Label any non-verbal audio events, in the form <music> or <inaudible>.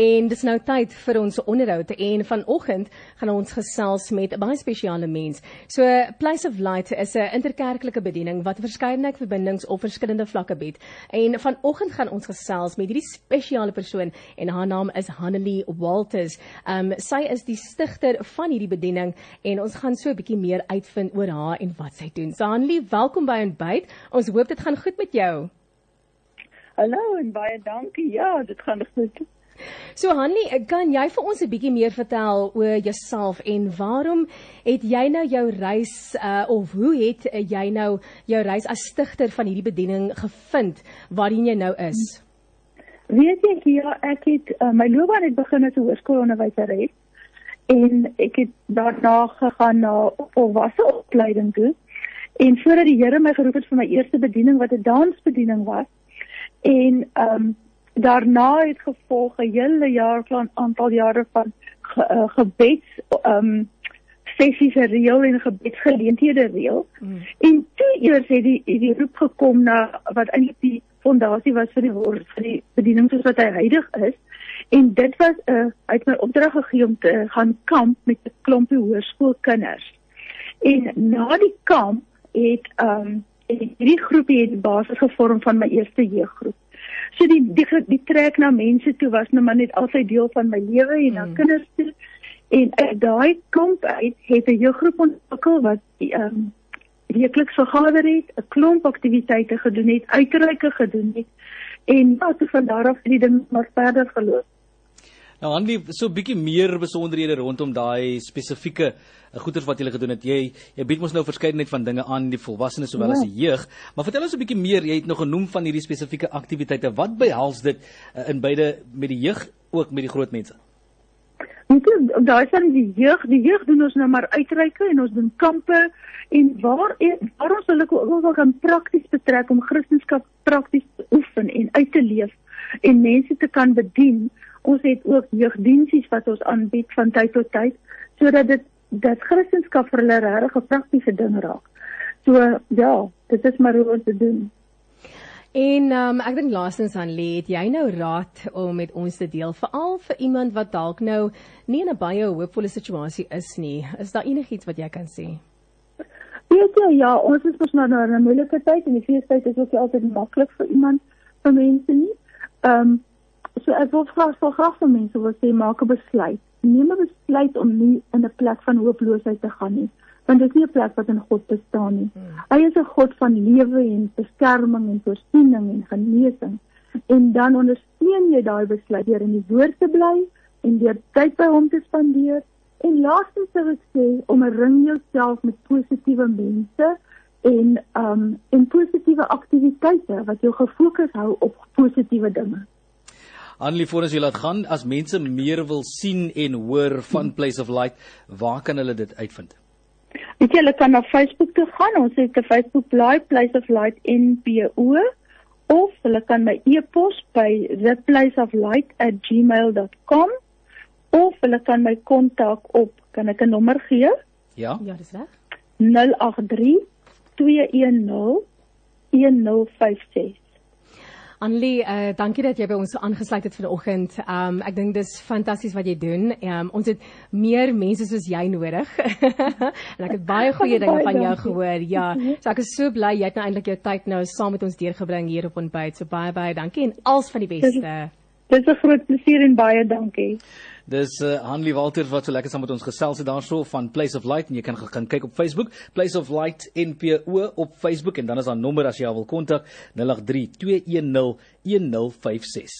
En dis nou tyd vir ons onderhoud en vanoggend gaan ons gesels met 'n baie spesiale mens. So Place of Light is 'n interkerklike bediening wat verskeidenheid verbindings op verskillende vlakke bied. En vanoggend gaan ons gesels met hierdie spesiale persoon en haar naam is Hanelie Walters. Um sy is die stigter van hierdie bediening en ons gaan so 'n bietjie meer uitvind oor haar en wat sy doen. So Hanelie, welkom by Ontbyt. Ons hoop dit gaan goed met jou. Hallo en baie dankie. Ja, dit gaan goed. So Hanlie, kan jy vir ons 'n bietjie meer vertel oor jouself en waarom het jy nou jou reis uh, of hoe het uh, jy nou jou reis as stigter van hierdie bediening gevind waarin jy nou is? Weet jy, ja, ek het uh, my loopbaan het begin as 'n hoërskoolonderwyseres en ek het daarna gegaan na volwasse opleiding toe. En voordat die Here my geroep het vir my eerste bediening wat 'n dansbediening was en ehm um, daarna het gevolg 'n hele jaar van aantal jare van ge, uh, gebeds um sessies reël en gebedsgeleenthede reël. Mm. En toe eers het die die roep gekom na wat eintlik die fondasie was vir die woord vir die bediening soos wat hy huidig is. En dit was 'n uh, uit my opdrag gegee om te gaan kamp met 'n klompie hoërskoolkinders. En na die kamp het um hierdie groepie het die basis gevorm van my eerste jeuggroep. So die die die trek na mense toe was nou maar net altyd deel van my lewe en na mm. kinders toe. En uit daai klomp uit het 'n jeuggroep ontwikkel wat ehm um, weekliks vergader het, 'n klomp aktiwiteite gedoen het, uitreike gedoen het en wat van daar af die ding maar verder geloop. Nou Hanlie, so 'n bietjie meer besonderhede rondom daai spesifieke uh, goeters wat jy gedoen het. Jy jy bied ons nou verskeidenheid van dinge aan die volwassenes sowel ja. as die jeug, maar vertel ons 'n bietjie meer. Jy het nog genoem van hierdie spesifieke aktiwiteite. Wat behels dit uh, in beide met die jeug ook met die groot mense? Dit is daai van die jeug, die jeug doen ons nou maar uitreike en ons doen kampe en waar waar ons hulle ook wel kan prakties betrek om Christendom prakties te oefen en uit te leef en mense te kan bedien Ons het ook jeugdiensies wat ons aanbied van tyd tot tyd sodat dit dat Christendom vir hulle regtig 'n praktiese ding raak. So ja, dit is maar hoe ons dit doen. En um, ek dink laasens aan lê het jy nou raad om met ons te deel veral vir iemand wat dalk nou nie in 'n baie hoopvolle situasie is nie. Is daar enigiets wat jy kan sê? Weet jy ja, ons is mos nou in 'n moeilike tyd en die feestyd is ook nie altyd maklik vir iemand vir mense nie. Ehm um, So ek wil graag vir graag vir mense wil sê maak 'n besluit. Neem 'n besluit om nie in 'n plek van hooploosheid te gaan nie, want dit is nie 'n plek wat in God bestaan nie. Hmm. Hy is 'n God van lewe en beskerming en voorsiening en genesing. En dan ondersteun jy daai besluit deur in die woord te bly en deur tyd by hom te spandeer. En laastens sou ek sê om 'n ring jouself met positiewe mense en um en positiewe aktiwiteite wat jou gefokus hou op positiewe dinge. Annelie voor ons jy laat gaan as mense meer wil sien en hoor van Place of Light, waar kan hulle dit uitvind? Weet jy hulle kan na Facebook toe gaan. Ons het 'n Facebook bladsy Place of Light NPO of hulle kan my e-pos by theplaceoflight@gmail.com of hulle kan my kontak op kan ek 'n nommer gee? Ja. Ja, dis reg. 083 210 1056 Annelie, uh, dankie dat jy by ons aangesluit het vanoggend. Um ek dink dis fantasties wat jy doen. Um ons het meer mense soos jy nodig. <laughs> en ek het baie goeie dinge van jou gehoor. Ja, so ek is so bly jy het nou eintlik jou tyd nou saam met ons deurgebring hier op ontbyt. So baie baie dankie en als van die beste. Dis 'n groot plesier en baie dankie. Dis uh, Hanlie Walter wat so lekker saam met ons gesels het daarso van Place of Light. En jy kan gaan kyk op Facebook Place of Light NPO op Facebook. En dan is daar nommer as jy wil kontak 083 210 1056